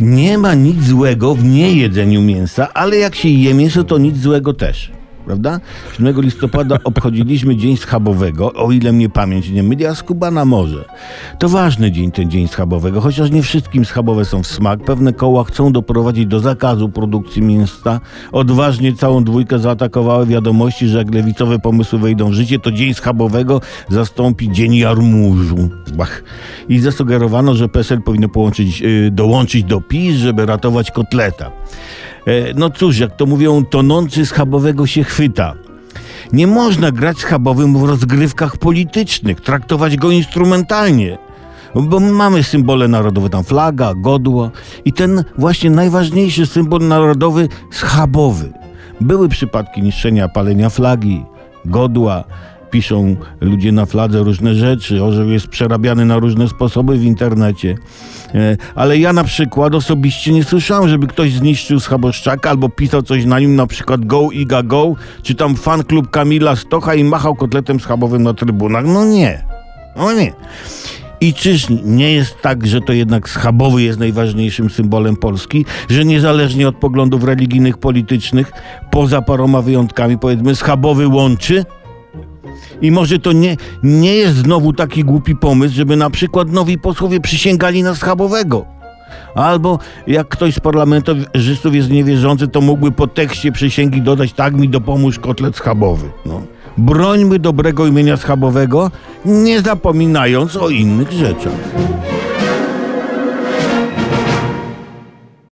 Nie ma nic złego w niejedzeniu mięsa, ale jak się je mięso, to nic złego też. Prawda? 7 listopada obchodziliśmy Dzień Schabowego, o ile mnie pamięć nie myli, a skubana może. To ważny dzień, ten Dzień Schabowego, chociaż nie wszystkim schabowe są w smak. Pewne koła chcą doprowadzić do zakazu produkcji mięsa. Odważnie całą dwójkę zaatakowały wiadomości, że jak lewicowe pomysły wejdą w życie, to Dzień Schabowego zastąpi Dzień Jarmużu. Bach. I zasugerowano, że PSL powinno połączyć, yy, dołączyć do PiS, żeby ratować kotleta. E, No cóż, jak to mówią, tonący schabowego się chwyta. Nie można grać schabowym w rozgrywkach politycznych, traktować go instrumentalnie. Bo mamy symbole narodowe, tam flaga, godło i ten właśnie najważniejszy symbol narodowy schabowy. Były przypadki niszczenia, palenia flagi, godła, piszą ludzie na fladze różne rzeczy, orzeł jest przerabiany na różne sposoby w internecie. E, Ale ja na przykład osobiście nie słyszałem, żeby ktoś zniszczył schaboszczaka albo pisał coś na nim, na przykład Go Iga Go, czy tam fan klub Kamila Stocha i machał kotletem schabowym na trybunach. No nie. No nie. I czyż nie jest tak, że to jednak schabowy jest najważniejszym symbolem Polski, że niezależnie od poglądów religijnych, politycznych, poza paroma wyjątkami, powiedzmy, schabowy łączy? I może to nie, nie jest znowu taki głupi pomysł, żeby na przykład nowi posłowie przysięgali na schabowego. Albo jak ktoś z parlamentarzystów jest niewierzący, to mógłby po tekście przysięgi dodać tak mi dopomóż kotlet schabowy. No. Brońmy dobrego imienia schabowego, nie zapominając o innych rzeczach.